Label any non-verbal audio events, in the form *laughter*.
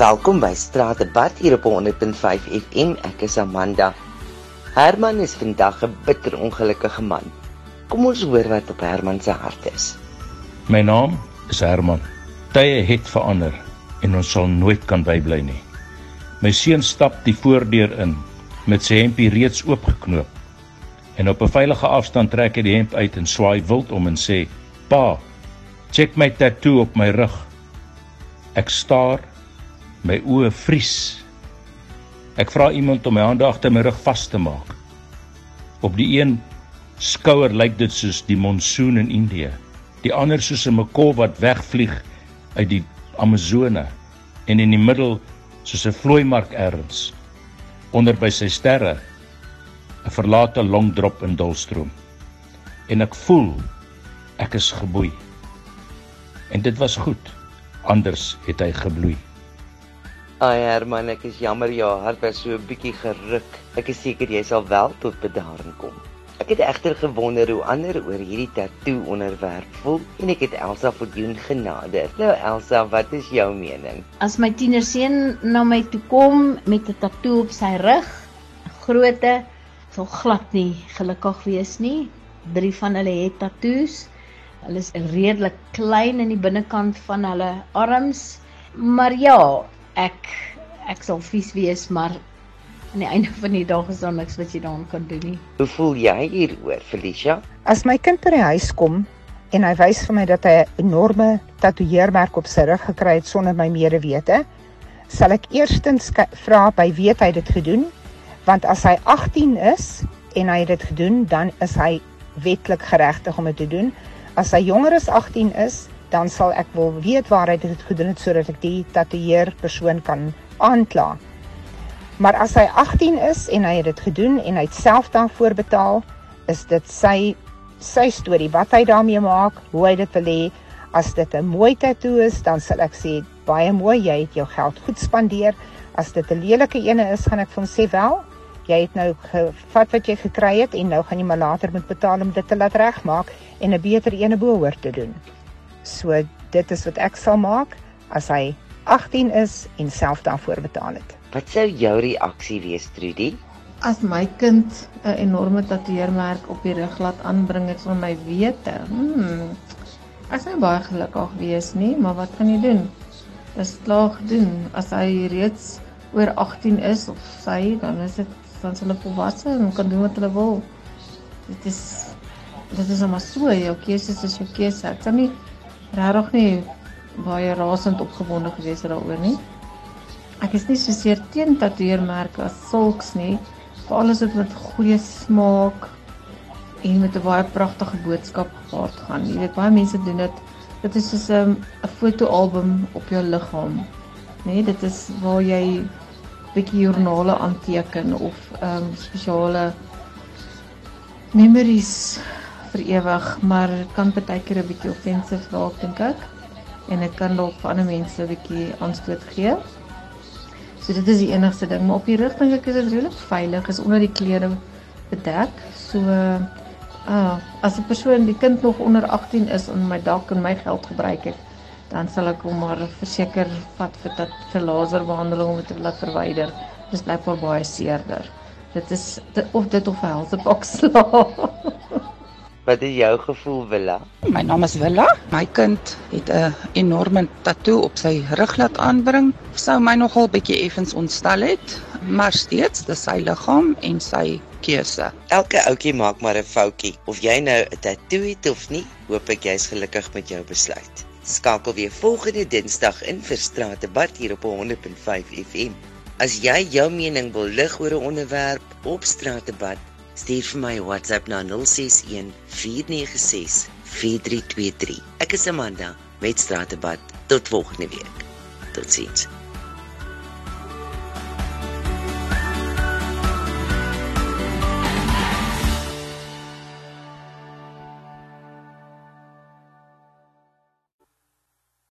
Welkom by Straatdebat hier op 100.5 FM. Ek is Amanda. Herman is vandag 'n bitter ongelukkige man. Kom ons hoor wat op Herman se hart is. My naam is Herman. Tye het verander en ons sal nooit kan bybly nie. My seun stap die voordeur in met sy hempie reeds oopgeknoop. En op 'n veilige afstand trek hy die hemp uit en swaai wild om en sê: "Pa, check my tattoo op my rug." Ek staar my oë vries. Ek vra iemand om my hande agter my rug vas te maak. Op die een skouer lyk dit soos die monsoon in Indië, die ander soos 'n makol wat wegvlieg uit die Amazone en in die middel soos 'n vlooimark erns onder by sy sterre 'n verlate longdrop in Dulstroom. En ek voel ek is geboei. En dit was goed. Anders het hy gebloei. Ai Herman, ek is jammer jou hart was so 'n bietjie geruk. Ek is seker jy sal wel tot bedaring kom. Ek het egter gewonder hoe ander oor hierdie tattoo onderwerp voel en ek het Elsa Fortune genader. Nou Elsa, wat is jou mening? As my tienerseun na my toe kom met 'n tattoo op sy rug, 'n groote, sal glad nie gelukkig wees nie. Drie van hulle het tattoos. Hulle is redelik klein in die binnekant van hulle arms. Maar ja, ek ek sal vies wees, maar aan die einde van die dag is daar niks wat jy daaraan kan doen nie. Hoe voel jy hieroor, Felicia? As my kind by die huis kom en hy wys vir my dat hy 'n enorme tatoeëermerk op sy rug gekry het sonder my medewete, sal ek eerstens vra by wie hy dit gedoen? Want as hy 18 is en hy het dit gedoen, dan is hy wetlik geregtig om dit te doen. As hy jonger as 18 is, dan sal ek wil weet waar hy dit gedoen het sodat ek die tatoeëer persoon kan aankla. Maar as hy 18 is en hy het dit gedoen en hy het self daarvoor betaal, is dit sy sy storie wat hy daarmee maak, hoe hy dit wil hê. As dit 'n mooi tatoe is, dan sal ek sê baie mooi, jy het jou geld goed spandeer. As dit 'n lelike ene is, gaan ek vir hom sê wel, jy het nou gevat wat jy gekry het en nou gaan jy maar later moet betaal om dit te laat regmaak en 'n beter ene behoort te doen. So dit is wat ek sal maak as hy 18 is en self daarvoor betaal het. Wat sou jou reaksie wees, Trudy? As my kind 'n enorme tatoeëermerk op die rug laat aanbring het sonder my wete. Hmm. Ek sou baie gelukkig wees nie, maar wat kan jy doen? Dis klaar gedoen. As hy reeds oor 18 is of sy, dan is dit dan hulle volwasse en kan doen wat hulle wil. Dit is dit is maar so, jou keuse is jou keuse. Ek kan nie regtig nie baie rasend opgewonde gewees daaroor nie. Ek is nie so seer teen tatoeëermerke as sulks nie, veral as dit met goeie smaak en met 'n baie pragtige boodskap gepaard gaan. Jy weet baie mense doen dit. Dit is soos 'n 'n fotoalbum op jou liggaam. Nee, dit is waar jy bietjie joernale aanteken of ehm um, spesiale memories vir ewig, maar kan baie keer 'n bietjie offensive raak dink ek. En dit kan dalk vir ander mense 'n bietjie aanstoot gee. So dit is die enigste ding, maar op die rug dink ek is dit redelik veilig, is onder die klere bedek. So uh as 'n persoon die kind nog onder 18 is en my dak en my geld gebruik het, dan sal ek hom maar verseker vat vir dat vir laserbehandeling om dit te laat verwyder. Dis blykbaar baie seerder. Dit is dit, of dit of 'n helsepak sla. *laughs* Wat is jou gevoel, Willa? My naam is Willa. My kind het 'n enorme tatoe op sy rug laat aanbring. Sou my nogal bietjie effens ontstel het, maar steeds dis sy liggaam en sy keuse. Elke ouetjie maak maar 'n foutjie. Of jy nou 'n tatoe het of nie, hoop ek jy's gelukkig met jou besluit. Skakel weer volgende Dinsdag in vir Straatdebat hier op 100.5 FM. As jy jou mening wil lig oor 'n onderwerp op Straatdebat, Stuur vir my WhatsApp na 061 496 4323. Ek is Amanda met Straatdebat. Tot volgende week. Totsiens.